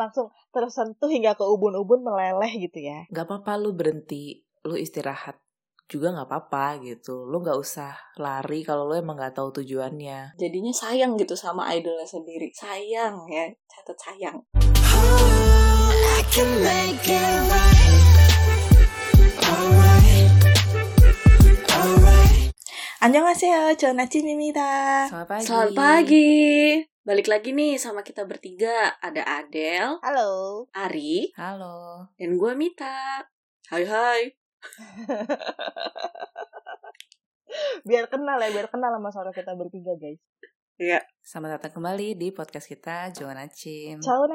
langsung tersentuh hingga ke ubun-ubun meleleh gitu ya. Gak apa-apa lu berhenti, lu istirahat juga nggak apa-apa gitu. Lu nggak usah lari kalau lu emang nggak tahu tujuannya. Jadinya sayang gitu sama idolnya sendiri. Sayang ya, catat sayang. I can make it right. Alright. Alright. Annyeonghaseyo, Jonachimimida. Selamat pagi. Selamat pagi. Balik lagi nih sama kita bertiga. Ada Adel, Halo. Ari, Halo. dan gue Mita. Hai hai. biar kenal ya, biar kenal sama suara kita bertiga, guys. Iya. Selamat datang kembali di podcast kita Joanna Cim. Ciao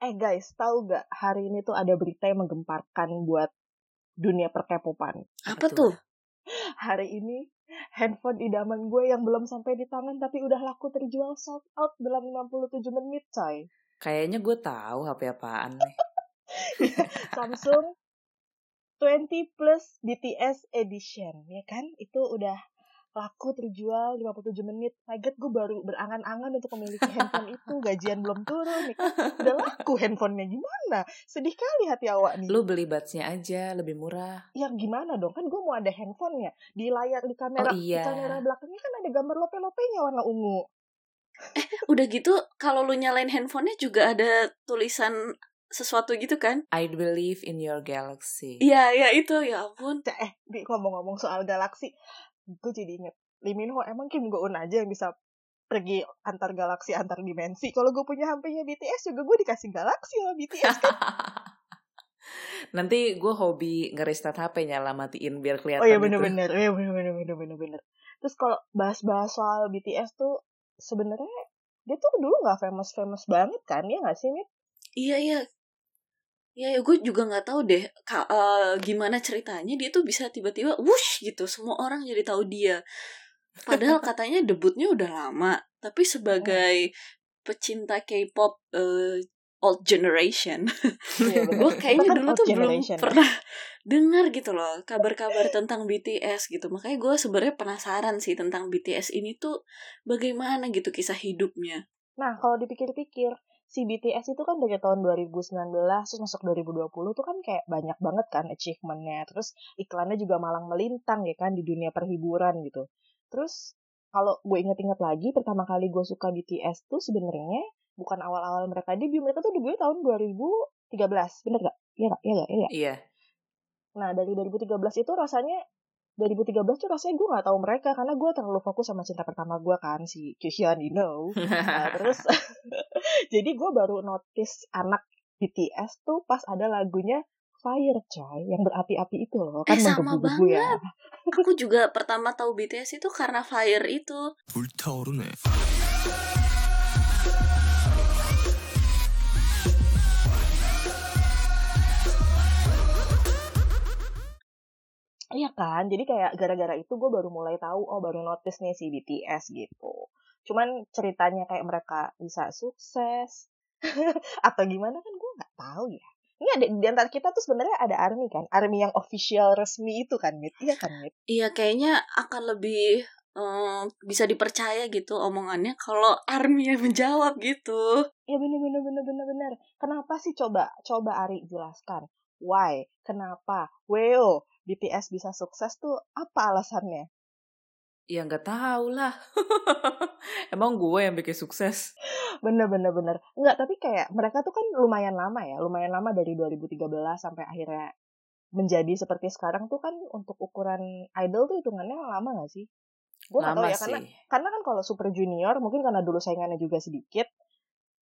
Eh guys, tahu gak hari ini tuh ada berita yang menggemparkan buat dunia perkepopan. Apa tuh? Hari ini handphone idaman gue yang belum sampai di tangan tapi udah laku terjual sold out dalam 67 menit coy. Kayaknya gue tahu HP apaan nih. Samsung 20 Plus BTS Edition, ya kan? Itu udah laku terjual 57 menit. My God, gue baru berangan-angan untuk memiliki handphone itu. Gajian belum turun, kan? Udah laku handphonenya. Gimana? Sedih kali hati awak nih. Lu beli budsnya aja lebih murah. Ya gimana dong? Kan gue mau ada handphonenya. Di layar, di kamera, Oh, iya. di kamera belakangnya kan ada gambar lope-lopenya warna ungu. Udah gitu kalau lu nyalain handphonenya juga ada tulisan sesuatu gitu kan? I believe in your galaxy. Iya, ya itu ya ampun. Eh, Bi, ngomong-ngomong soal galaksi, gue jadi inget. Lee Min Ho emang Kim Go Eun aja yang bisa pergi antar galaksi, antar dimensi. Kalau gue punya HP-nya BTS juga gue dikasih galaksi sama BTS kan. Nanti gue hobi nge-restart HP nyala matiin biar kelihatan Oh iya gitu. bener-bener, iya bener-bener, bener-bener, bener. Terus kalau bahas-bahas soal BTS tuh sebenarnya dia tuh dulu nggak famous-famous banget kan, ya nggak sih, Mit? Iya, iya. Iya, ya, gue juga nggak tahu deh ka- eh, gimana ceritanya dia tuh bisa tiba-tiba wush gitu, semua orang jadi tahu dia. Padahal katanya debutnya udah lama, tapi sebagai pecinta K-pop eh, old generation, Iya, gue kayaknya kan dulu tuh belum generation. pernah dengar gitu loh kabar-kabar tentang BTS gitu. Makanya gue sebenarnya penasaran sih tentang BTS ini tuh bagaimana gitu kisah hidupnya. Nah, kalau dipikir-pikir, si BTS itu kan dari tahun 2019 terus masuk 2020 tuh kan kayak banyak banget kan achievementnya. Terus iklannya juga malang melintang ya kan di dunia perhiburan gitu. Terus kalau gue inget-inget lagi, pertama kali gue suka BTS tuh sebenarnya bukan awal-awal mereka debut, mereka tuh debutnya tahun 2013, bener gak? Iya gak? Iya gak? Iya gak? Iya. Nah, dari 2013 itu rasanya 2013 tuh rasanya gue gak tahu mereka karena gue terlalu fokus sama cinta pertama gue kan si Kyuhyun, you know. Nah, terus jadi gue baru notice anak BTS tuh pas ada lagunya Fire coy yang berapi-api itu loh kan Eh, sama menggebu-gebu ya. Aku juga pertama tahu BTS itu karena Fire itu. 불타오르네. Iya kan, jadi kayak gara-gara itu gue baru mulai tahu, oh baru notice nih si BTS gitu. Cuman ceritanya kayak mereka bisa sukses atau gimana kan gue nggak tahu ya. Ini ada di antara kita tuh sebenarnya ada army kan, army yang official resmi itu kan, Mit. Iya kan, Mit? Iya kayaknya akan lebih eh, bisa dipercaya gitu omongannya kalau Army yang menjawab gitu. Iya bener bener bener. Kenapa sih coba coba Ari jelaskan? Why? Kenapa? Weo BTS bisa sukses tuh apa alasannya? Ya nggak tahu lah. Emang gue yang bikin sukses. Bener bener bener. Enggak, tapi kayak mereka tuh kan lumayan lama ya, lumayan lama dari 2013 sampai akhirnya menjadi seperti sekarang tuh kan untuk ukuran idol tuh hitungannya lama gak sih? Gue gak tahu ya karena sih. karena kan kalau Super Junior mungkin karena dulu saingannya juga sedikit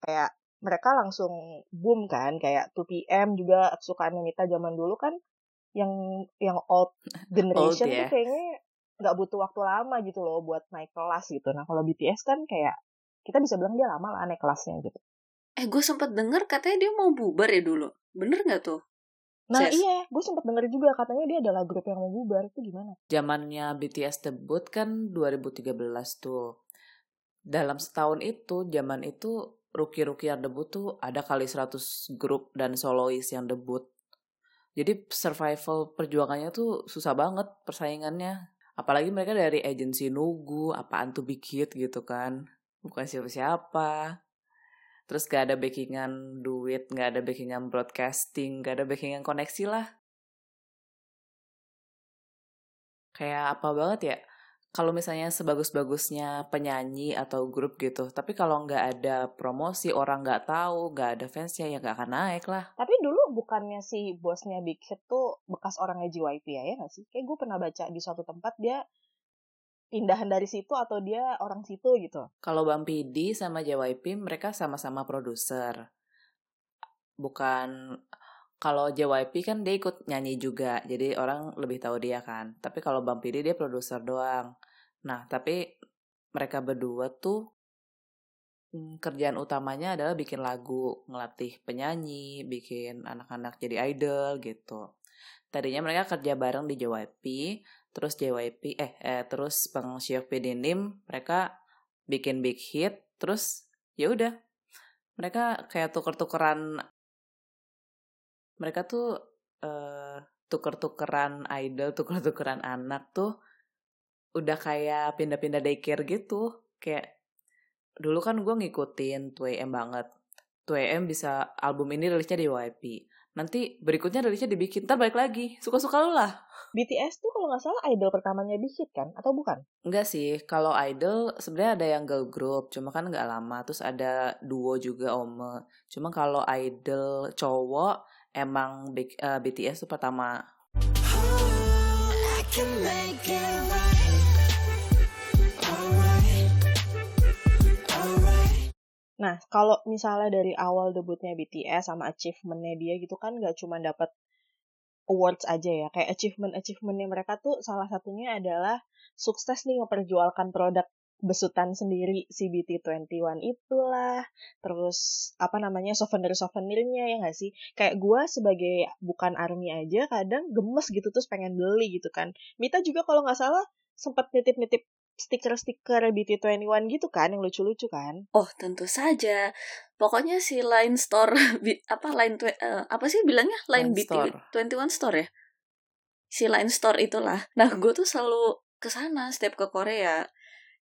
kayak mereka langsung boom kan kayak 2PM juga kesukaan Nita zaman dulu kan yang yang old generation Old, tuh ya. kayaknya nggak butuh waktu lama gitu loh buat naik kelas gitu. Nah kalau BTS kan kayak kita bisa bilang dia lama lah naik kelasnya gitu. Eh gue sempat dengar katanya dia mau bubar ya dulu. Bener nggak tuh? Nah Ses. iya, gue sempat denger juga katanya dia adalah grup yang mau bubar itu gimana? Zamannya BTS debut kan 2013 tuh. Dalam setahun itu, zaman itu rookie-rookie yang debut tuh ada kali 100 grup dan solois yang debut. Jadi survival perjuangannya tuh susah banget persaingannya. Apalagi mereka dari agensi Nugu, apaan tuh Big gitu kan. Bukan siapa-siapa. Terus gak ada backingan duit, gak ada backingan broadcasting, gak ada backingan koneksi lah. Kayak apa banget ya? Kalau misalnya sebagus-bagusnya penyanyi atau grup gitu, tapi kalau nggak ada promosi, orang nggak tahu, nggak ada fansnya, ya nggak akan naik lah. Tapi dulu bukannya si bosnya Big Hit tuh bekas orangnya JYP ya, ya nggak sih? Kayak gue pernah baca di suatu tempat dia pindahan dari situ atau dia orang situ gitu. Kalau Bang PD sama JYP mereka sama-sama produser. Bukan kalau JYP kan dia ikut nyanyi juga, jadi orang lebih tahu dia kan. Tapi kalau Bang PD dia produser doang. Nah, tapi mereka berdua tuh hmm, kerjaan utamanya adalah bikin lagu, ngelatih penyanyi, bikin anak-anak jadi idol gitu. Tadinya mereka kerja bareng di JYP, terus JYP eh, eh terus Bang Syokpi Dinim mereka bikin big hit, terus ya udah mereka kayak tuker-tukeran mereka tuh eh tuker-tukeran idol, tuker-tukeran anak tuh udah kayak pindah-pindah daycare gitu. Kayak dulu kan gue ngikutin 2AM banget. 2AM bisa album ini rilisnya di YP. Nanti berikutnya rilisnya dibikin, ntar balik lagi. Suka-suka lu lah. BTS tuh kalau nggak salah idol pertamanya Big Hit kan? Atau bukan? Enggak sih, kalau idol sebenarnya ada yang girl group, cuma kan nggak lama. Terus ada duo juga Ome. Cuma kalau idol cowok emang big, eh, BTS tuh pertama. Nah, kalau misalnya dari awal debutnya BTS sama achievementnya dia gitu kan nggak cuma dapat awards aja ya. Kayak achievement-achievementnya mereka tuh salah satunya adalah sukses nih memperjualkan produk besutan sendiri CBT21 itulah. Terus apa namanya souvenir-souvenirnya ya nggak sih? Kayak gue sebagai bukan army aja kadang gemes gitu terus pengen beli gitu kan. Mita juga kalau nggak salah sempat nitip-nitip stiker-stiker BT21 gitu kan yang lucu-lucu kan. Oh, tentu saja. Pokoknya si Line Store apa Line eh, apa sih bilangnya Line, Line BT Store. 21 Store ya? Si Line Store itulah. Nah, gue tuh selalu ke sana setiap ke Korea.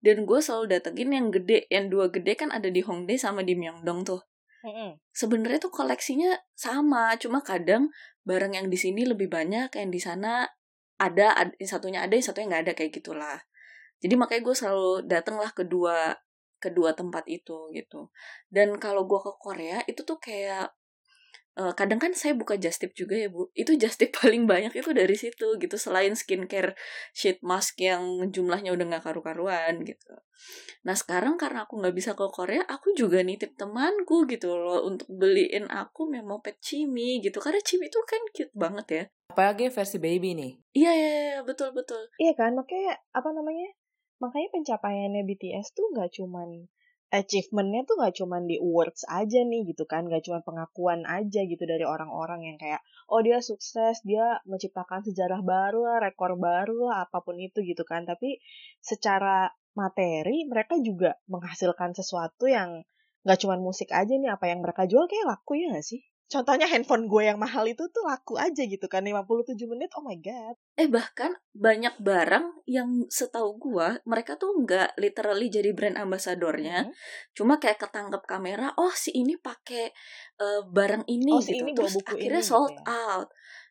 Dan gue selalu datengin yang gede, yang dua gede kan ada di Hongdae sama di Myeongdong tuh. Mm-mm. Sebenarnya tuh koleksinya sama, cuma kadang barang yang di sini lebih banyak, yang di sana ada, ad- yang satunya ada, yang satunya nggak ada kayak gitulah. Jadi makanya gue selalu dateng lah kedua kedua tempat itu gitu. Dan kalau gue ke Korea itu tuh kayak eh, kadang kan saya buka just tip juga ya bu. Itu just tip paling banyak itu dari situ gitu. Selain skincare sheet mask yang jumlahnya udah nggak karu-karuan gitu. Nah sekarang karena aku nggak bisa ke Korea, aku juga nitip temanku gitu loh untuk beliin aku memo pet Chimi gitu. Karena Chimi tuh kan cute banget ya. Apalagi versi baby nih. Iya iya iya, betul betul. Iya kan, makanya apa namanya? Makanya pencapaiannya BTS tuh nggak cuman achievementnya tuh nggak cuman di awards aja nih gitu kan, nggak cuman pengakuan aja gitu dari orang-orang yang kayak oh dia sukses, dia menciptakan sejarah baru rekor baru apa pun itu gitu kan. Tapi secara materi mereka juga menghasilkan sesuatu yang nggak cuman musik aja nih, apa yang mereka jual kayak laku ya nggak sih? Contohnya handphone gue yang mahal itu tuh laku aja gitu kan 57 menit oh my god Eh bahkan banyak barang yang setahu gua mereka tuh nggak literally jadi brand ambasadornya, Mhm. cuma kayak ketangkep kamera, oh si ini pakai eh, barang ini Oh, si gitu, ini terus buku akhirnya ini sold gitu ya. out.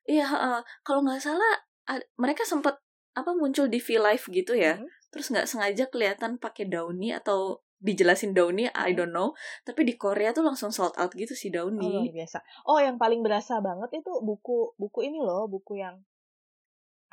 Iya, heeh. kalau nggak salah ad- mereka sempat apa muncul di V Live gitu ya, Mhm. terus nggak sengaja kelihatan pakai dauni atau dijelasin dauni, I don't know, tapi di Korea tuh langsung sold out gitu si Oh, luar dauni. biasa. Oh, yang paling berasa banget itu buku buku ini loh, buku yang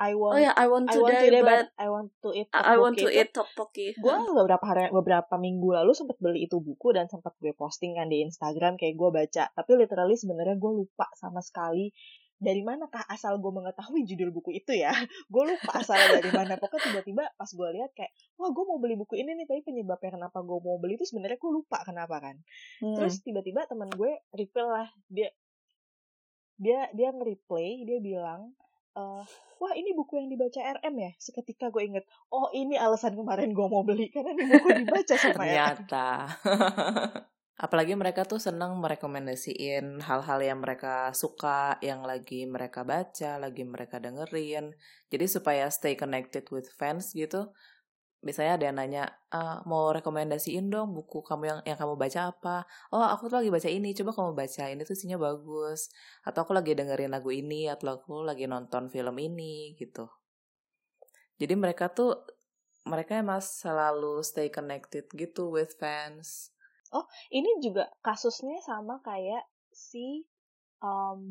I Oh want ya, I want I to want die, to die, but but I want to eat I I want to eat tteokbokki. Gue beberapa hari beberapa minggu lalu sempat beli itu buku dan sempat gue posting kan di Instagram kayak gue baca. Tapi literally sebenarnya gue lupa sama sekali dari manakah asal gue mengetahui judul buku itu ya. gue lupa asalnya dari mana. Pokoknya tiba-tiba pas gue lihat kayak, wah gue mau beli buku ini nih, tapi penyebabnya kenapa gue mau beli itu sebenarnya gue lupa kenapa kan. Hmm. Terus tiba-tiba teman gue refill lah dia dia dia nge-replay dia bilang eh wah ini buku yang dibaca RM ya seketika gue inget oh ini alasan kemarin gue mau beli karena ini buku dibaca sama Ternyata. Apalagi mereka tuh seneng merekomendasiin hal-hal yang mereka suka, yang lagi mereka baca, lagi mereka dengerin. Jadi supaya stay connected with fans gitu. Biasanya ada yang nanya, "Ah, mau rekomendasiin dong buku kamu yang yang kamu baca apa? Oh, aku tuh lagi baca ini, coba kamu baca. Ini tuh isinya bagus. Atau aku lagi dengerin lagu ini, atau aku lagi nonton film ini gitu. Jadi mereka tuh mereka emang selalu stay connected gitu with fans. Ini juga kasusnya sama kayak si um,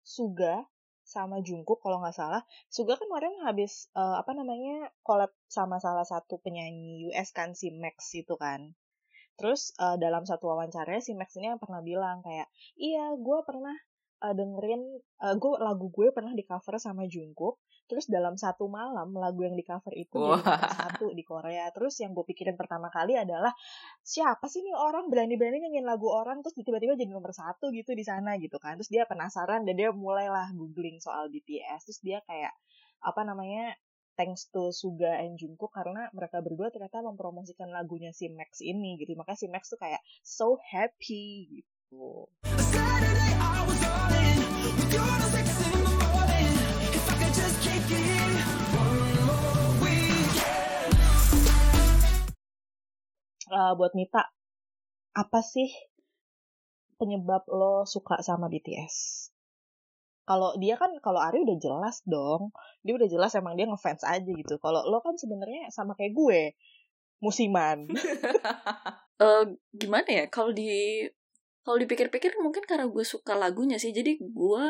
Suga sama Jungkook kalau nggak salah. Suga kan kemarin habis eh, apa namanya collab sama salah satu penyanyi US kan si Max itu kan. Terus eh, dalam satu wawancara si Max ini yang pernah bilang kayak, iya gue pernah eh, dengerin, eh, gue lagu gue pernah di cover sama Jungkook. Terus dalam satu malam lagu yang di cover itu jadi nomor Wah. satu di Korea. Terus yang gue pikirin pertama kali adalah siapa sih nih orang berani-berani nyanyiin lagu orang terus tiba-tiba jadi nomor satu gitu di sana gitu kan. Terus dia penasaran dan dia mulailah googling soal BTS. Terus dia kayak apa namanya thanks to Suga and Jungkook karena mereka berdua ternyata mempromosikan lagunya si Max ini gitu. Makanya si Max tuh kayak so happy gitu. Saturday Eh, buat Mita, apa sih penyebab lo suka sama BTS? Kalau dia kan, kalau Ari udah jelas dong. Dia udah jelas emang dia ngefans aja gitu. Kalau lo kan sebenarnya sama kayak gue, musiman. eh gimana ya kalau di kalau dipikir-pikir mungkin karena gue suka lagunya sih. Jadi gue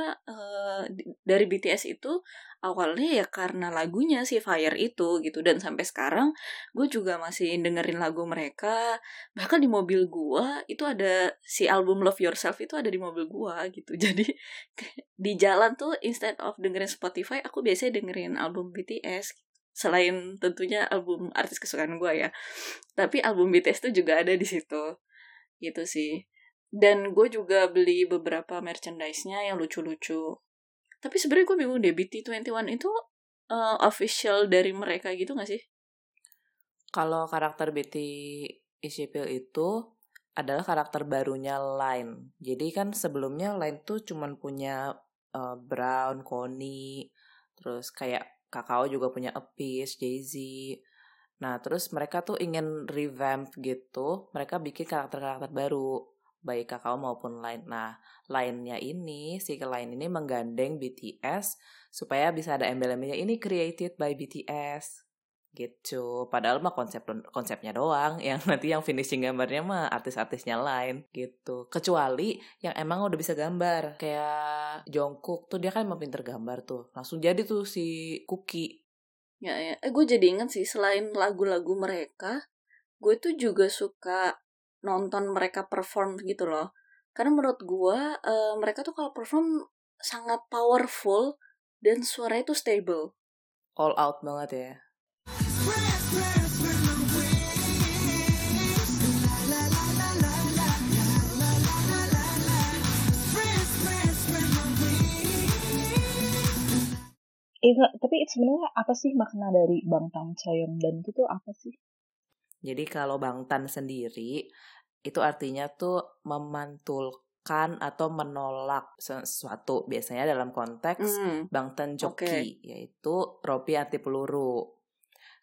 di- dari BTS itu awalnya ya karena lagunya si Fire itu gitu. Dan sampai sekarang gue juga masih dengerin lagu mereka. Bahkan di mobil gue itu ada si album Love Yourself itu ada di mobil gue gitu. Jadi di jalan tuh instead of dengerin Spotify aku biasanya dengerin album BTS selain tentunya album artis kesukaan gue ya. Tapi album BTS tuh juga ada di situ. Gitu sih dan gue juga beli beberapa merchandise-nya yang lucu-lucu tapi sebenarnya gue bingung deh BT21 itu eh, official dari mereka gitu gak sih Kalau karakter BT Ishipil itu adalah karakter barunya Line. Jadi kan sebelumnya Line tuh cuman punya eh, Brown, Connie, terus kayak Kakao juga punya Apis, Jay-Z. Nah, terus mereka tuh ingin revamp gitu. Mereka bikin karakter-karakter baru, baik Kakao maupun Line. Nah, Line-nya ini, si Line ini menggandeng BTS supaya bisa ada embel-embelnya. Ini created by BTS gitu. Padahal mah konsep konsepnya doang. Yang nanti yang finishing gambarnya mah artis-artisnya lain. Gitu. Kecuali yang emang udah bisa gambar. Kayak Jungkook tuh dia kan emang pinter gambar tuh. Langsung jadi tuh si Cookie. Ya ya. Eh, gue jadi inget sih selain lagu-lagu mereka gue tuh juga suka nonton mereka perform gitu loh. Karena menurut gue eh, mereka tuh kalau perform sangat powerful dan suaranya tuh stable. All out banget ya. Eh, enggak, tapi sebenarnya apa sih makna dari Bangtan Cheongdan itu tuh apa sih? Jadi kalau Bangtan sendiri itu artinya tuh memantulkan atau menolak sesuatu biasanya dalam konteks Hmm, Bangtan Joki Oke. yaitu rompi anti peluru.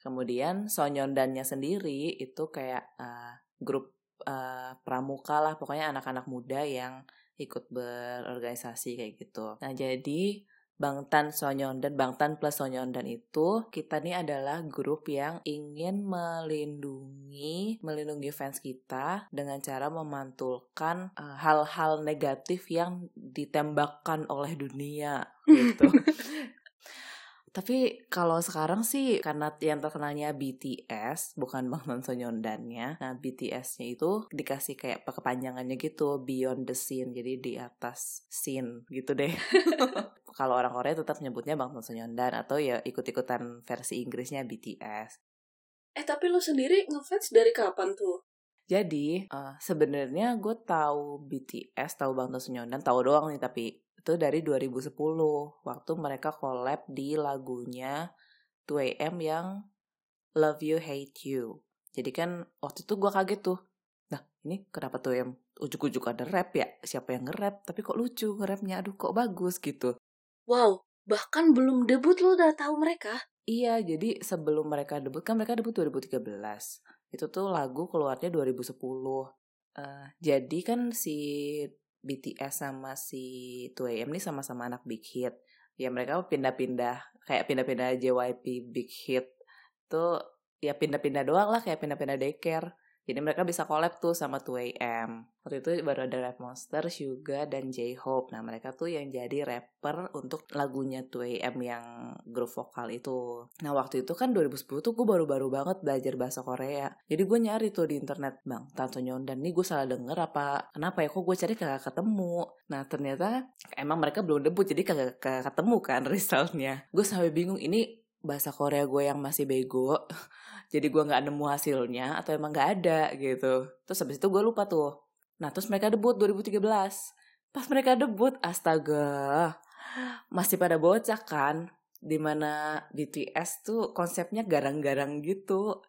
Kemudian Sonyondannya sendiri itu kayak eh, grup eh, pramuka lah pokoknya anak-anak muda yang ikut berorganisasi kayak gitu. Nah, jadi Bangtan Sonyondan, Bangtan plus Sonyondan itu kita nih adalah grup yang ingin melindungi melindungi fans kita dengan cara memantulkan eh, hal-hal negatif yang ditembakkan oleh dunia gitu. Tapi kalau sekarang sih karena yang terkenalnya BTS bukan Bangtan Sonyondannya. Nah, BTS-nya itu dikasih kayak kepanjangannya gitu, beyond the scene. Jadi di atas scene gitu deh. kalau orang Korea tetap nyebutnya Bangtan Sonyondan atau ya ikut-ikutan versi Inggrisnya BTS. eh tapi lo sendiri ngefans dari kapan tuh Jadi eh, sebenarnya gue tahu BTS, tahu Bangtan Sonyondan, tahu doang nih tapi itu dari 2010 waktu mereka collab di lagunya 2AM yang Love You Hate You. Jadi kan waktu itu gue kaget tuh. Nah ini kenapa tuh yang ujuk-ujuk ada rap ya siapa yang nge-rap tapi kok lucu nge-rapnya aduh kok bagus gitu Wow, bahkan belum debut lo udah tahu mereka. iya jadi sebelum mereka debut kan mereka debut 2013 itu tuh lagu keluarnya 2010 Eh, jadi kan si BTS sama si 2AM ini sama-sama anak Big Hit. Ya mereka pindah-pindah kayak pindah-pindah JYP Big Hit tuh ya pindah-pindah doang lah kayak pindah-pindah daycare jadi mereka bisa collab tuh sama 2AM. Waktu itu baru ada Rap Monster, Suga, dan J-Hope. Nah mereka tuh yang jadi rapper untuk lagunya 2AM yang grup vokal itu. Nah waktu itu kan 2010 tuh gue baru-baru banget belajar bahasa Korea. Jadi gue nyari tuh di internet, bang, Tanto Nyondan nih gue salah denger apa? Kenapa ya kok gue cari kagak ketemu? Nah ternyata emang mereka belum debut jadi kagak, ketemu kan resultnya. Gue sampai bingung ini bahasa Korea gue yang masih bego jadi gue nggak nemu hasilnya atau emang nggak ada gitu. Terus habis itu gue lupa tuh. Nah terus mereka debut 2013 pas mereka debut astaga masih pada bocah kan di mana BTS tuh konsepnya garang-garang gitu.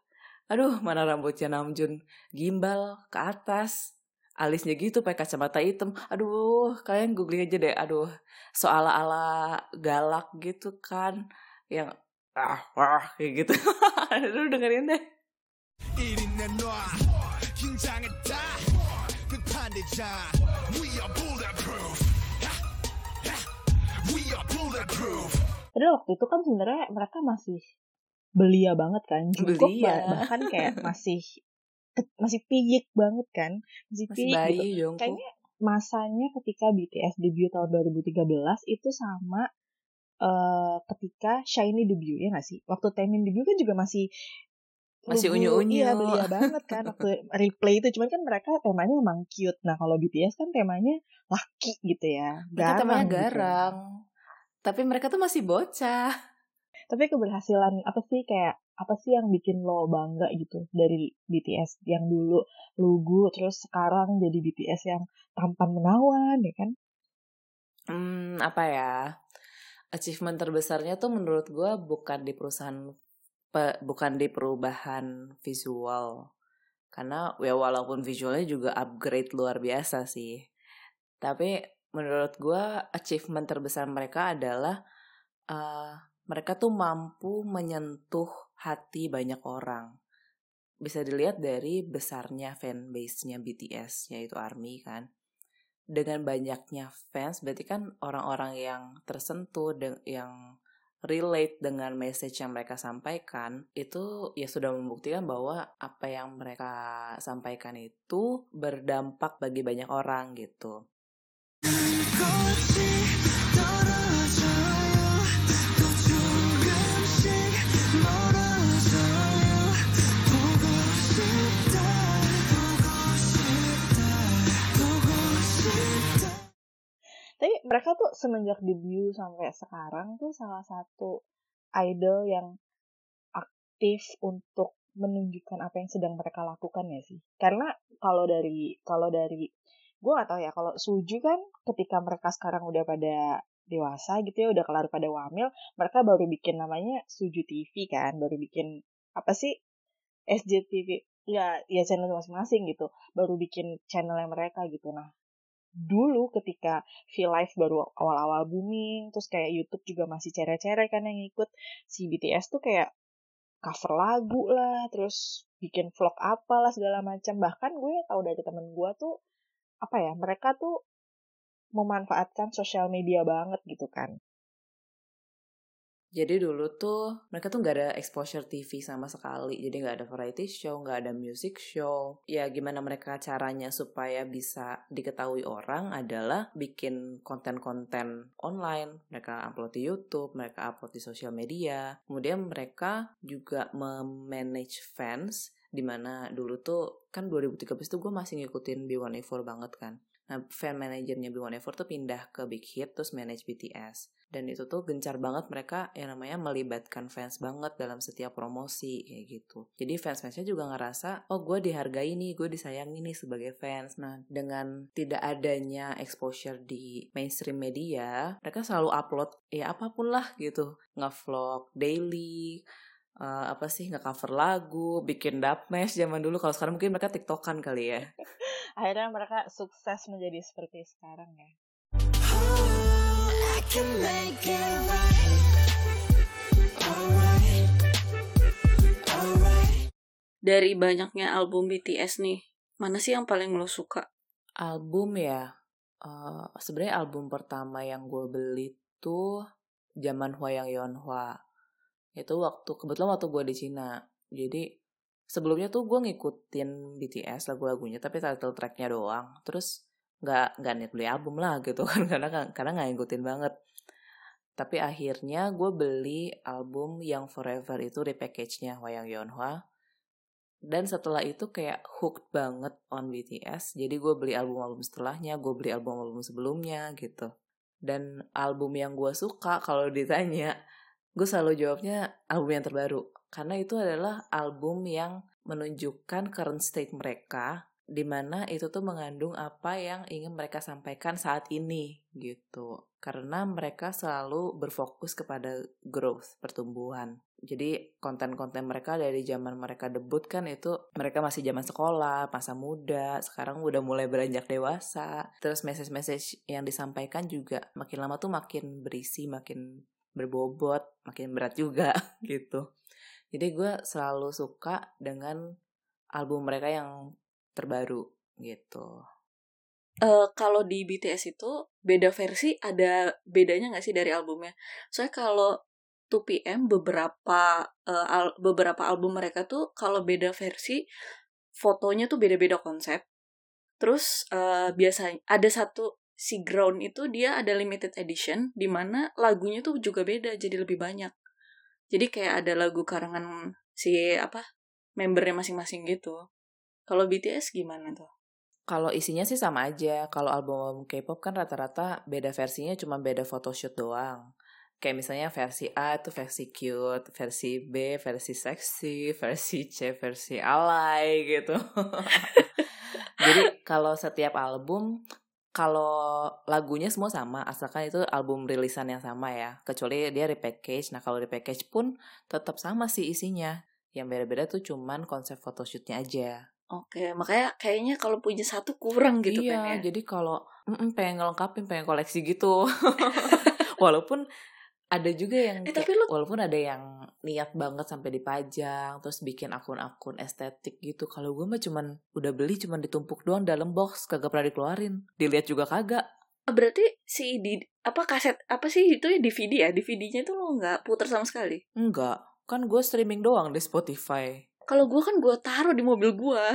Aduh mana rambutnya Namjoon? Gimbal ke atas alisnya gitu pakai kacamata hitam. Aduh kalian googling aja deh. Aduh soal ala galak gitu kan yang ah wah kayak gitu. Lu dengerin deh. Padahal waktu itu kan sebenarnya mereka masih belia banget kan, cukup belia. bahkan kayak masih masih pijik banget kan, masih, masih pijik bayi, gitu. Kayaknya masanya ketika BTS debut tahun 2013 itu sama eh ketika Shiny debut ya gak sih? Waktu Taemin debut kan juga masih Masih unyu-unyu. Iya, belia banget kan waktu replay itu. Cuman kan mereka temanya emang cute. Nah, kalau BTS kan temanya laki gitu ya. mereka temanya gitu. garang tapi mereka tuh masih bocah Tapi keberhasilan apa sih kayak apa sih yang bikin lo bangga gitu dari BTS yang dulu lugu terus sekarang jadi BTS yang tampan menawan ya kan? hmm apa ya achievement terbesarnya tuh menurut gue bukan di perusahaan pe- bukan di perubahan visual. Karena ya walaupun visualnya juga upgrade luar biasa sih. Tapi menurut gue achievement terbesar mereka adalah eh, mereka tuh mampu menyentuh hati banyak orang. Bisa dilihat dari besarnya fanbase-nya BTS yaitu ARMY kan dengan banyaknya fans berarti kan orang-orang yang tersentuh de- yang relate dengan message yang mereka sampaikan itu ya sudah membuktikan bahwa apa yang mereka sampaikan itu berdampak bagi banyak orang gitu. Mereka tuh semenjak debut sampai sekarang tuh salah satu idol yang aktif untuk menunjukkan apa yang sedang mereka lakukan ya sih. Karena kalau dari kalau dari gue gak tahu ya kalau Suju kan ketika mereka sekarang udah pada dewasa gitu ya udah kelar pada wamil mereka baru bikin namanya Suju TV kan baru bikin apa sih? SJTV ya ya channel masing-masing gitu. Baru bikin channelnya mereka gitu. Nah dulu ketika V-Live baru awal-awal booming, terus kayak YouTube juga masih cere-cere kan yang ikut, si BTS tuh kayak cover lagu lah, terus bikin vlog apalah segala macam. Bahkan gue tahu dari temen gue tuh, apa ya, mereka tuh memanfaatkan sosial media banget gitu kan. Jadi dulu tuh mereka tuh nggak ada exposure TV sama sekali. Jadi nggak ada variety show, nggak ada music show. Ya gimana mereka caranya supaya bisa diketahui orang adalah bikin konten-konten online. Mereka upload di YouTube, mereka upload di sosial media. Kemudian mereka juga memanage fans di mana dulu tuh kan 2013 tuh gue masih ngikutin B1A4 banget kan. Nah, fan manajernya B1A4 tuh pindah ke Big Hit terus manage BTS. Dan itu tuh gencar banget mereka yang namanya melibatkan fans banget dalam setiap promosi kayak gitu. Jadi fans-fansnya juga ngerasa, oh gue dihargai nih, gue disayangi nih sebagai fans. Nah, dengan tidak adanya exposure di mainstream media, mereka selalu upload ya apa pun lah gitu. Nge-vlog daily, eh, apa sih nge-cover lagu, bikin dubmesh zaman dulu. Kalau sekarang mungkin mereka tiktokan kali ya. Akhirnya mereka sukses menjadi seperti sekarang ya. I can make it right. Alright. Alright. Dari banyaknya album BTS nih, mana sih yang paling lo suka? Album ya, eh sebenarnya album pertama yang gue beli tuh zaman Hwayang Yeonhwa. Itu waktu kebetulan waktu gue di Cina. Jadi sebelumnya tuh gue ngikutin BTS lagu-lagunya, tapi title tracknya doang. Terus nggak nggak niat beli album lah gitu kan karena karena nggak ngikutin banget. Tapi akhirnya gue beli album yang Forever itu repackage-nya Hwayang Yeonhwa. Dan setelah itu kayak hooked banget on BTS. Jadi gue beli album-album setelahnya, gue beli album-album sebelumnya gitu. Dan album yang gue suka kalau ditanya, gue selalu jawabnya album yang terbaru. Karena itu adalah album yang menunjukkan current state mereka, di mana itu tuh mengandung apa yang ingin mereka sampaikan saat ini gitu. Karena mereka selalu berfokus kepada growth, pertumbuhan. Jadi konten-konten mereka dari zaman mereka debut kan itu mereka masih zaman sekolah, masa muda, sekarang udah mulai beranjak dewasa. Terus message-message yang disampaikan juga makin lama tuh makin berisi, makin berbobot, makin berat juga gitu. Jadi gue selalu suka dengan album mereka yang terbaru gitu. Eh kalau di BTS itu beda versi ada bedanya nggak sih dari albumnya? Soalnya kalau 2PM beberapa eh, al- beberapa album mereka tuh kalau beda versi fotonya tuh beda-beda konsep. Terus eh, biasanya ada satu si Ground itu dia ada limited edition di mana lagunya tuh juga beda jadi lebih banyak. Jadi kayak ada lagu karangan si apa membernya masing-masing gitu. Kalau BTS gimana tuh? Kalau isinya sih sama aja. Kalau album K-pop kan rata-rata beda versinya cuma beda photoshoot doang. Kayak misalnya versi A itu versi cute, versi B versi seksi, versi C versi alay gitu. Jadi kalau setiap album kalau lagunya semua sama, asalkan itu album rilisan yang sama ya. Kecuali dia repackage. Nah kalau repackage pun tetap sama sih isinya. Yang beda-beda tuh cuman konsep photoshootnya aja. Oke, makanya kayaknya kalau punya satu kurang gitu iya, kan ya. jadi kalau mm-mm, pengen ngelengkapin, pengen koleksi gitu. walaupun ada juga yang Eh, kayak- tapi lu- walaupun ada yang niat banget sampai dipajang, terus bikin akun-akun estetik gitu. Kalau gue mah cuman udah beli cuman ditumpuk doang dalam box, kagak pernah dikeluarin. Dilihat juga kagak. Ah, Berarti si di apa kaset apa sih itu ya DVD ya? DVD-nya itu lo nggak putar sama sekali. Enggak, kan gue streaming doang di Spotify. Kalau gua kan gua taruh di mobil gua.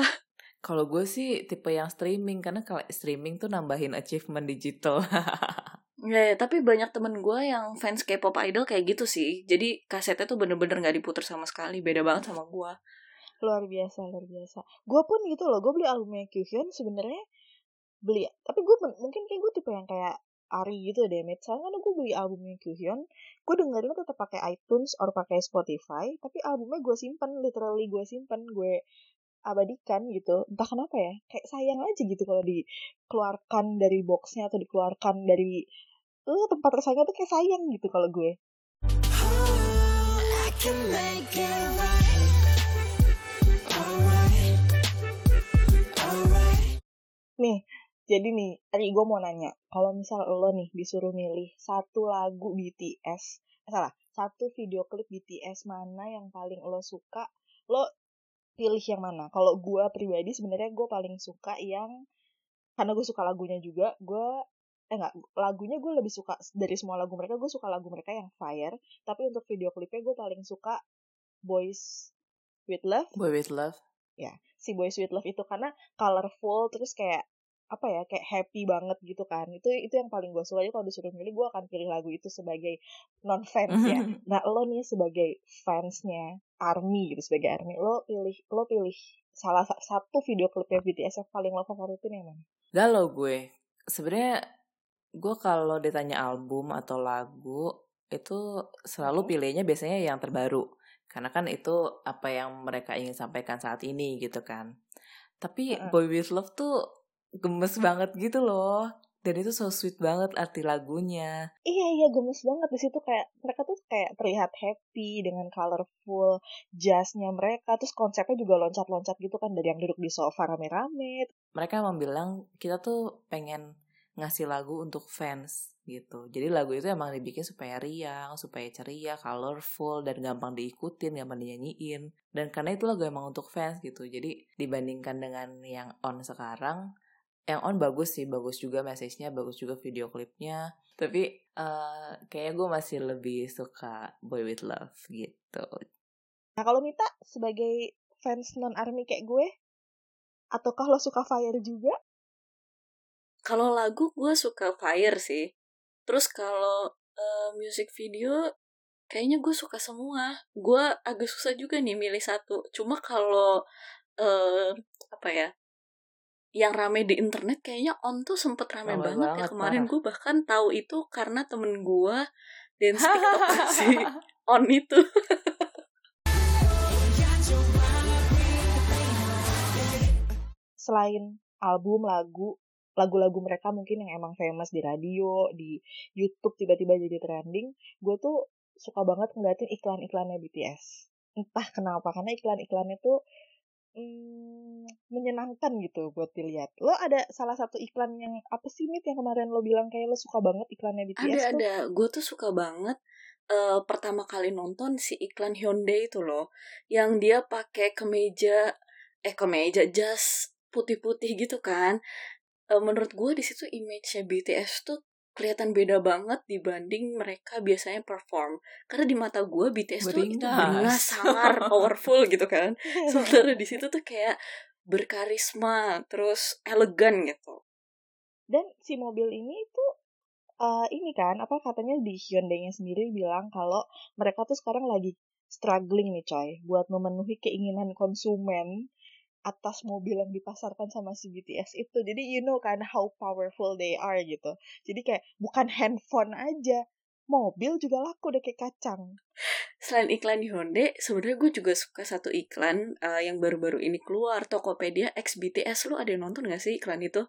Kalau gue sih tipe yang streaming karena kalau streaming tuh nambahin achievement digital. Ya, ya, tapi banyak temen gua yang fans K-pop idol kayak gitu sih. Jadi kasetnya tuh bener-bener nggak diputar sama sekali. Beda banget sama gua. luar biasa luar biasa gue pun gitu loh gue beli albumnya Kyuhyun sebenarnya beli tapi gue mungkin kayak gue tipe yang kayak Ari gitu deh Mit. soalnya kan gue beli albumnya Kyuhyun gue dengerin tetap pakai iTunes or pakai Spotify tapi albumnya gue simpen literally gue simpen gue abadikan gitu entah kenapa ya kayak sayang aja gitu kalau dikeluarkan dari boxnya atau dikeluarkan dari eh tempat tersayang tuh kayak sayang gitu kalau gue. Nih, jadi nih, tadi gue mau nanya, kalau misal lo nih disuruh milih satu lagu BTS, eh, salah, satu video klip BTS mana yang paling lo suka, lo pilih yang mana? Kalau gue pribadi sebenarnya gue paling suka yang, karena gue suka lagunya juga, gue eh enggak, lagunya gue lebih suka dari semua lagu mereka, gue suka lagu mereka yang Fire, tapi untuk video klipnya gue paling suka Boys with Love. Boy with Love. si Boys with Love itu karena colorful terus kayak apa ya kayak happy banget gitu kan. Itu itu yang paling gue suka. Jadi kalau disuruh milih gue akan pilih lagu itu sebagai non fans ya nah lo nih sebagai fansnya army gitu sebagai army lo pilih lo pilih salah sa- satu video klipnya BTS yang paling lo favoritin yang mana? Galau gue. Sebenarnya gue kalau ditanya album atau lagu itu selalu pilihnya biasanya yang terbaru. Karena kan itu apa yang mereka ingin sampaikan saat ini gitu kan. Tapi. Boy With Love tuh gemes banget gitu loh. Dan itu so sweet banget arti lagunya. Iya iya gemes banget di situ kayak mereka tuh kayak terlihat happy dengan colorful jazznya mereka terus konsepnya juga loncat-loncat gitu kan dari yang duduk di sofa rame-rame Mereka emang bilang kita tuh pengen ngasih lagu untuk fans gitu. Jadi lagu itu emang dibikin supaya riang, supaya ceria, colorful, dan gampang diikutin, gampang dinyanyiin. Dan karena itu lagu emang untuk fans gitu. Jadi dibandingkan dengan yang on sekarang, yang on bagus sih, bagus juga message-nya, bagus juga video klipnya. Tapi eh kayaknya gue masih lebih suka Boy With Love gitu. Nah kalau Mita sebagai fans non army kayak gue, ataukah lo suka Fire juga? Kalau lagu gue suka Fire sih. Terus kalau eh, music video kayaknya gue suka semua. Gue agak susah juga nih milih satu. Cuma kalau eh apa ya? Yang rame di internet kayaknya on tuh sempet rame Rame banget, ya banget, kemarin. parah. Gue bahkan tahu itu karena temen gue dance TikTok si on itu. Selain album, lagu, lagu-lagu mereka mungkin yang emang famous di radio, di YouTube tiba-tiba jadi trending, gue tuh suka banget ngeliatin iklan-iklannya BTS. Entah kenapa, karena iklan-iklannya tuh hmm, menyenangkan gitu buat dilihat. Lo ada salah satu iklan yang apa sih Mit yang kemarin lo bilang kayak lo suka banget iklannya BTS Ada tuh? ada, gue tuh suka banget eh pertama kali nonton si iklan Hyundai itu loh, yang dia pakai kemeja eh kemeja jas putih-putih gitu kan. Eh, menurut gue di situ image-nya BTS tuh kelihatan beda banget dibanding mereka biasanya perform. Karena di mata gue BTS tuh itu Beringas. beringas, sangar, powerful gitu kan. Sementara di situ tuh kayak berkarisma, terus elegan gitu. Dan si mobil ini tuh eh, ini kan apa katanya di Hyundai-nya sendiri bilang kalau mereka tuh sekarang lagi struggling nih coy buat memenuhi keinginan konsumen atas mobil yang dipasarkan sama si BTS itu. Jadi you know kan how powerful they are gitu. Jadi kayak bukan handphone aja, mobil juga laku deh kayak kacang. Selain iklan di Hyundai, sebenarnya gue juga suka satu iklan eh, yang baru-baru ini keluar Tokopedia X BTS. Lu ada yang nonton gak sih iklan itu?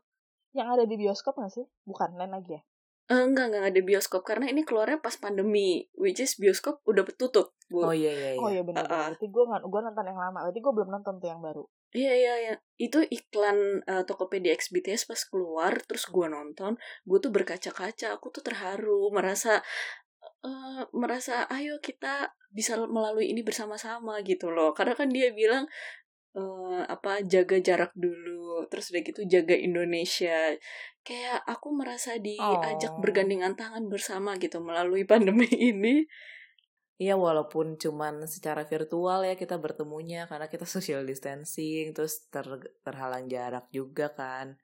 Yang ada di bioskop gak sih? Bukan lain lagi ya? Eh, enggak, enggak ada bioskop karena ini keluarnya pas pandemi, which is bioskop udah tutup. Oh iya iya iya. Oh iya benar. Uh-uh. Berarti gue gue nonton yang lama. Berarti gue belum nonton tuh yang baru. Iya iya iya. Itu iklan eh, Tokopedia X BTS pas keluar, terus gue nonton, gue tuh berkaca-kaca, aku tuh terharu, merasa eh, merasa ayo kita bisa melalui ini bersama-sama gitu loh. Karena kan dia bilang eh, apa jaga jarak dulu, terus udah gitu jaga Indonesia. Kayak aku merasa diajak Oh. bergandengan tangan bersama gitu melalui pandemi ini. Iya walaupun cuman secara virtual ya kita bertemunya karena kita social distancing terus ter- terhalang jarak juga kan.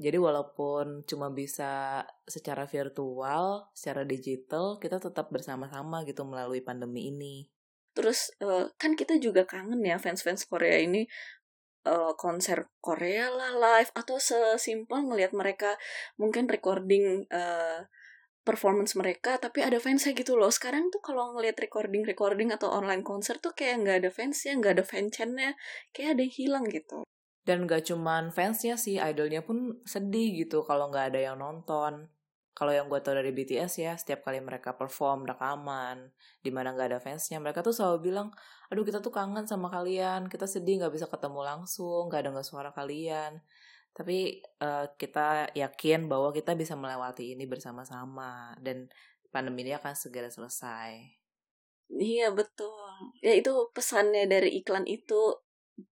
Jadi walaupun cuma bisa secara virtual, secara digital kita tetap bersama-sama gitu melalui pandemi ini. Terus eh, kan kita juga kangen ya fans-fans Korea ini eh, konser Korea lah live atau sesimpel ngelihat mereka mungkin recording eh, performance mereka tapi ada fansnya gitu loh. Sekarang tuh kalau ngelihat recording-recording atau online konser tuh kayak nggak ada fansnya, nggak ada fanchannya, kayak ada yang hilang gitu. Dan gak cuman fansnya sih, idolnya pun sedih gitu kalau nggak ada yang nonton. Kalau yang gue tau dari BTS ya, setiap kali mereka perform rekaman, di mana nggak ada fansnya, mereka tuh selalu bilang, aduh kita tuh kangen sama kalian, kita sedih nggak bisa ketemu langsung, nggak denger suara kalian. Tapi eh, kita yakin bahwa kita bisa melewati ini bersama-sama dan pandemi ini akan segera selesai. Iya betul. Ya itu pesannya dari iklan itu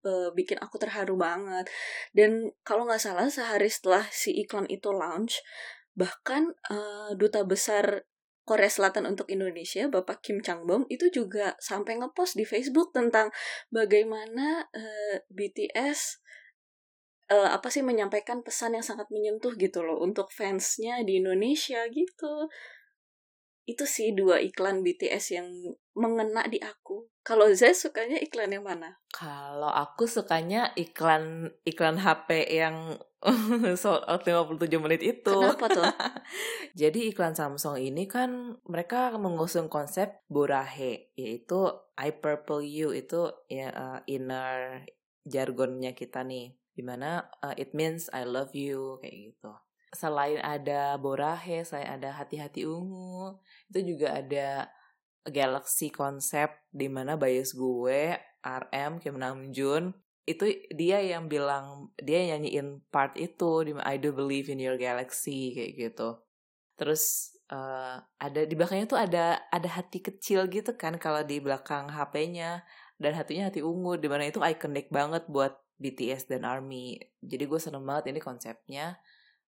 eh, bikin aku terharu banget. Dan kalau nggak salah sehari setelah si iklan itu launch, bahkan eh, duta besar Korea Selatan untuk Indonesia, Bapak Kim Chang Bom itu juga sampai ngepost di Facebook tentang bagaimana eh, BTS eh, apa sih menyampaikan pesan yang sangat menyentuh gitu loh untuk fansnya di Indonesia gitu itu sih dua iklan BTS yang mengena di aku. Kalau Zai sukanya iklan yang mana? Kalau aku sukanya iklan iklan HP yang sold out 57 menit itu. Kenapa tuh? Jadi iklan Samsung ini kan mereka mengusung konsep burahe yaitu I purple you itu ya uh, inner jargonnya kita nih di mana uh, it means I love you kayak gitu. selain ada Borahe, selain ada Hati-Hati Ungu, itu juga ada Galaxy konsep di mana bias gue, RM, Kim Namjoon, itu dia yang bilang dia yang nyanyiin part itu di I do believe in your galaxy kayak gitu. Terus eh, ada di belakangnya tuh ada ada hati kecil gitu kan kalau di belakang HP-nya dan hatinya hati ungu di mana itu ikonik banget buat BTS dan ARMY. Jadi gue seneng banget ini konsepnya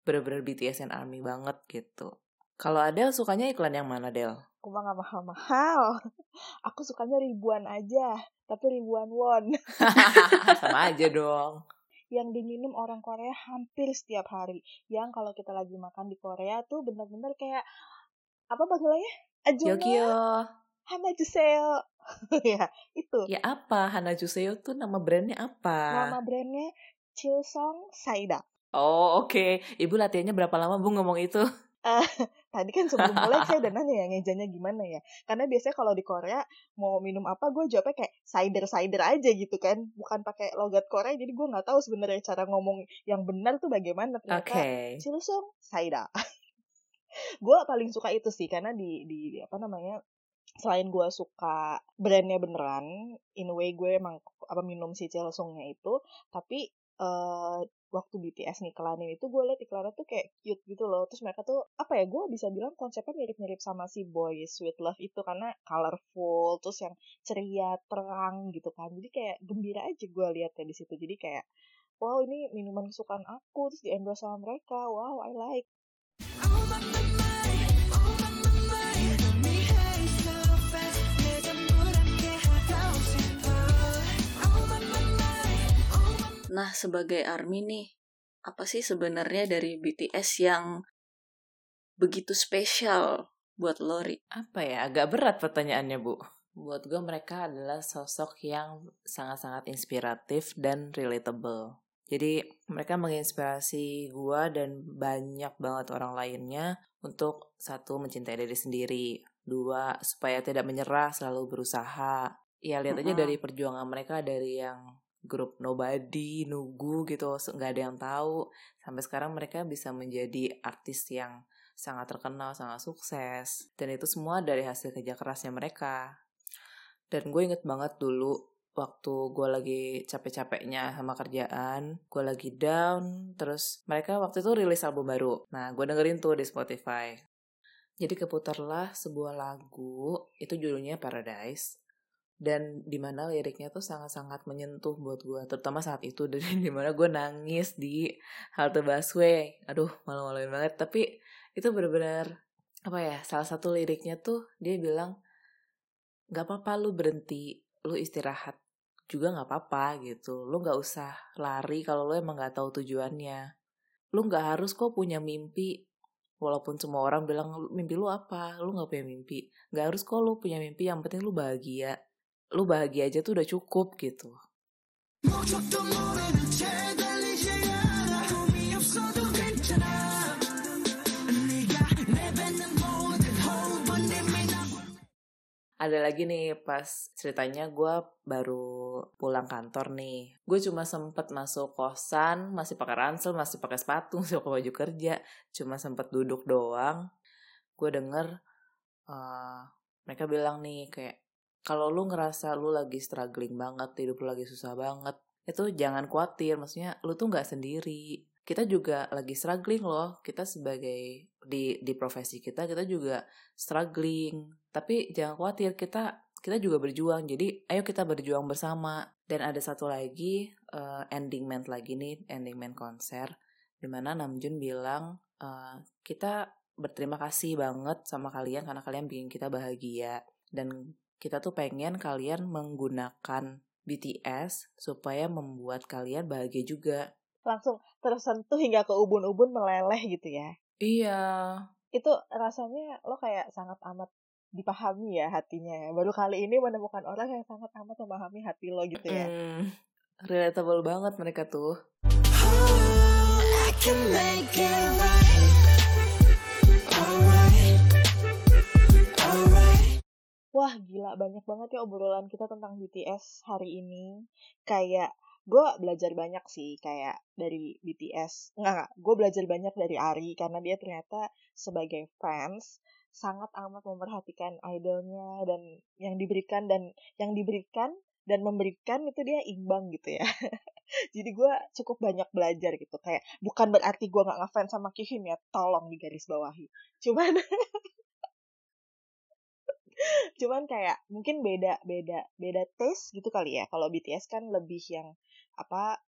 bener-bener BTS dan ARMY banget gitu. Kalau Adele sukanya iklan yang mana Del? Aku mah gak mahal-mahal. Aku sukanya ribuan aja, tapi ribuan won. Sama aja dong. Yang diminum orang Korea hampir setiap hari. Yang kalau kita lagi makan di Korea tuh bener-bener kayak apa panggilannya? Ajuma Yogyo. Hana Juseo. ya, itu. Ya apa? Hana Juseo tuh nama brandnya apa? Nama brandnya Chilsong Saida. Oh oke. Ibu latihannya berapa lama Bu ngomong itu? Tadi kan sebelum mulai saya udah nanya ya ngejanya gimana ya. Karena biasanya kalau di Korea mau minum apa gue jawabnya kayak cider cider aja gitu kan. Bukan pakai logat Korea jadi gue nggak tahu sebenarnya cara ngomong yang benar tuh bagaimana Oke. ternyata. Chilsong Saida. gue paling suka itu sih karena di di, di apa namanya selain gue suka brandnya beneran, in a way gue emang apa minum si Chilsongnya itu, tapi eh waktu BTS ngiklanin itu gue liat iklannya tuh kayak cute gitu loh. Terus mereka tuh apa ya gue bisa bilang konsepnya mirip-mirip sama si Boy Sweet Love itu karena colorful terus yang ceria terang gitu kan. Jadi kayak gembira aja gue liatnya di situ. Jadi kayak wow ini minuman kesukaan aku terus di endorse sama mereka. Wow I like Nah, sebagai ARMY nih, apa sih sebenarnya dari BTS yang begitu spesial buat Lori? Apa ya? Agak berat pertanyaannya Bu. Buat gue mereka adalah sosok yang sangat-sangat inspiratif dan relatable. Jadi mereka menginspirasi gue dan banyak banget orang lainnya untuk satu mencintai diri sendiri, dua supaya tidak menyerah selalu berusaha. Ya lihat aja dari perjuangan mereka dari yang grup nobody, nugu gitu, nggak ada yang tahu. Sampai sekarang mereka bisa menjadi artis yang sangat terkenal, sangat sukses. Dan itu semua dari hasil kerja kerasnya mereka. Dan gue inget banget dulu waktu gue lagi capek-capeknya sama kerjaan, gue lagi down, terus mereka waktu itu rilis album baru. Nah, gue dengerin tuh di Spotify. Jadi keputarlah sebuah lagu, itu judulnya Paradise. Dan di mana liriknya tuh sangat-sangat menyentuh buat gue, terutama saat itu. Dan di mana gue nangis di halte busway. Aduh, malu-maluin banget. Tapi itu bener-bener, apa ya, salah satu liriknya tuh dia bilang, gak apa-apa lu berhenti, lu istirahat juga nggak apa-apa gitu. Lu nggak usah lari kalau lu emang nggak tahu tujuannya. Lu nggak harus kok punya mimpi. Walaupun semua orang bilang mimpi lu apa, lu nggak punya mimpi. Nggak harus kok lu punya mimpi. Yang penting lu bahagia lu bahagia aja tuh udah cukup gitu. Ada lagi nih pas ceritanya gue baru pulang kantor nih. Gue cuma sempet masuk kosan masih pakai ransel masih pakai sepatu masih pakai baju kerja. Cuma sempet duduk doang. Gue denger uh, mereka bilang nih kayak kalau lu ngerasa lu lagi struggling banget, hidup lu lagi susah banget, itu jangan khawatir. Maksudnya lu tuh nggak sendiri. Kita juga lagi struggling loh. Kita sebagai di di profesi kita kita juga struggling. Tapi jangan khawatir, kita kita juga berjuang. Jadi ayo kita berjuang bersama. Dan ada satu lagi eh, ending ment lagi nih, ending ment konser di mana Namjoon bilang eh, kita berterima kasih banget sama kalian karena kalian bikin kita bahagia dan kita tuh pengen kalian menggunakan BTS supaya membuat kalian bahagia juga. langsung tersentuh hingga ke ubun-ubun meleleh gitu ya Iya, itu rasanya lo kayak sangat amat dipahami ya hatinya ya. Baru kali ini menemukan orang yang sangat amat memahami hati lo gitu ya. Mm, relatable banget mereka tuh. I can make it right Alright Wah gila. Banyak banget ya obrolan kita tentang BTS hari ini. Kayak gue belajar banyak sih kayak dari BTS nggak nggak. Gue belajar banyak dari Ari karena dia ternyata sebagai fans sangat amat memperhatikan idolnya dan yang diberikan dan yang diberikan dan memberikan itu dia imbang gitu ya. Jadi gue cukup banyak belajar gitu. Kayak bukan berarti gue nggak ngefans sama Kihim ya tolong digaris bawahi cuman cuman kayak mungkin beda beda beda taste gitu kali ya kalau BTS kan lebih yang apa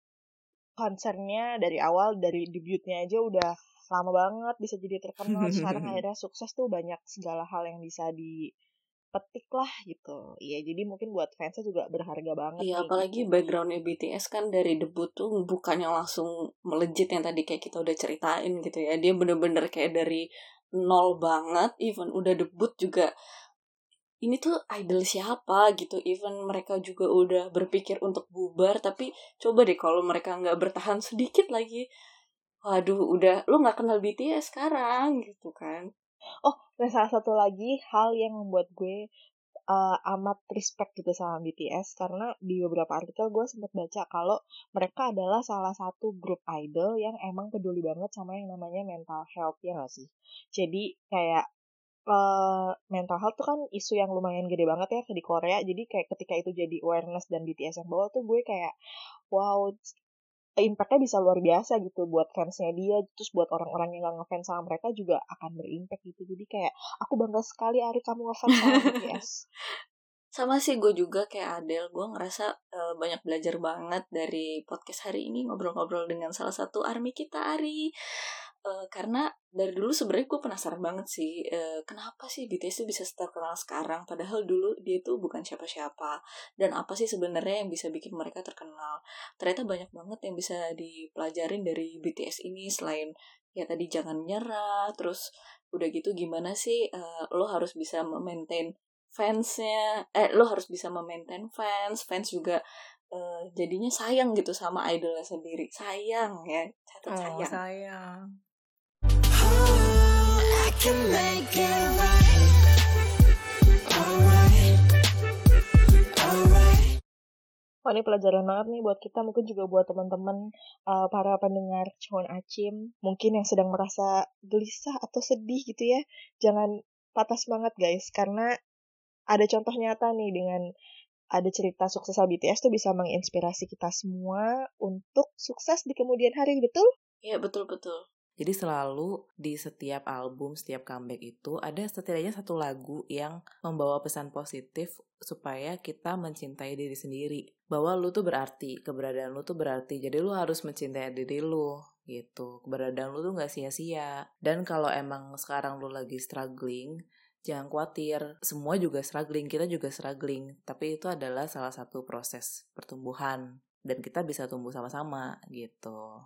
konsernya dari awal dari debutnya aja udah lama banget bisa jadi terkenal sekarang akhirnya sukses tuh banyak segala hal yang bisa dipetik lah gitu iya jadi mungkin buat fansnya juga berharga banget Iya, nih, apalagi gitu. backgroundnya BTS kan dari debut tuh bukannya langsung melejit yang tadi kayak kita udah ceritain gitu ya. Dia bener-bener kayak dari nol banget, even udah debut juga. Ini tuh idol siapa gitu, even mereka juga udah berpikir untuk bubar, tapi coba deh kalau mereka nggak bertahan sedikit lagi. Waduh, udah lu nggak kenal BTS sekarang gitu kan. Dan salah satu lagi hal yang membuat gue uh, amat respect gitu sama BTS karena di beberapa artikel gue sempat baca kalau mereka adalah salah satu grup idol yang emang peduli banget sama yang namanya mental health ya gak sih? Jadi kayak uh, mental health tuh kan isu yang lumayan gede banget ya di Korea. Jadi kayak ketika itu jadi awareness dan BTS yang bawa tuh gue kayak wow impactnya bisa luar biasa gitu buat fansnya dia. Terus buat orang-orang yang gak ngefans sama mereka juga akan berimpact gitu. Jadi kayak aku bangga sekali Ari kamu ngefans sama BTS Sama sih gue juga kayak Adele, gue ngerasa eh, banyak belajar banget dari podcast hari ini ngobrol-ngobrol dengan salah satu army kita Ari. Eh, karena dari dulu sebenarnya gue penasaran banget sih eh, kenapa sih BTS itu bisa terkenal sekarang padahal dulu dia itu bukan siapa-siapa dan apa sih sebenarnya yang bisa bikin mereka terkenal ternyata banyak banget yang bisa dipelajarin dari BTS ini selain ya tadi jangan nyerah terus udah gitu gimana sih eh, lo harus bisa memaintain fansnya eh lo harus bisa memaintain fans fans juga eh, jadinya sayang gitu sama idolnya sendiri sayang ya catat Oh, sayang sayang. I can make it right. Alright. Alright. Wah ini pelajaran banget nih buat kita mungkin juga buat teman-teman uh, para pendengar Chon Acim mungkin yang sedang merasa gelisah atau sedih gitu ya jangan patah semangat guys karena ada contoh nyata nih dengan ada cerita sukses BTS tuh bisa menginspirasi kita semua untuk sukses di kemudian hari betul? Iya betul betul Jadi selalu di setiap album, setiap comeback itu ada setidaknya satu lagu yang membawa pesan positif supaya kita mencintai diri sendiri. Bahwa lu tuh berarti, keberadaan lu tuh berarti. Jadi lu harus mencintai diri lu gitu. Keberadaan lu tuh gak sia-sia. Dan kalau emang sekarang lu lagi struggling, jangan khawatir. Semua juga struggling, kita juga struggling. Tapi itu adalah salah satu proses pertumbuhan. Dan kita bisa tumbuh sama-sama gitu.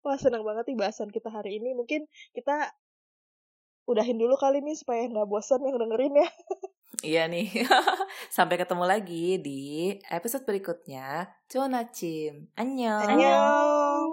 Wah senang banget nih bahasan kita hari ini. Mungkin kita udahin dulu kali nih supaya nggak bosan yang dengerin ya. Iya nih. Sampai ketemu lagi di episode berikutnya. Chonachim. Annyeong. Annyeong.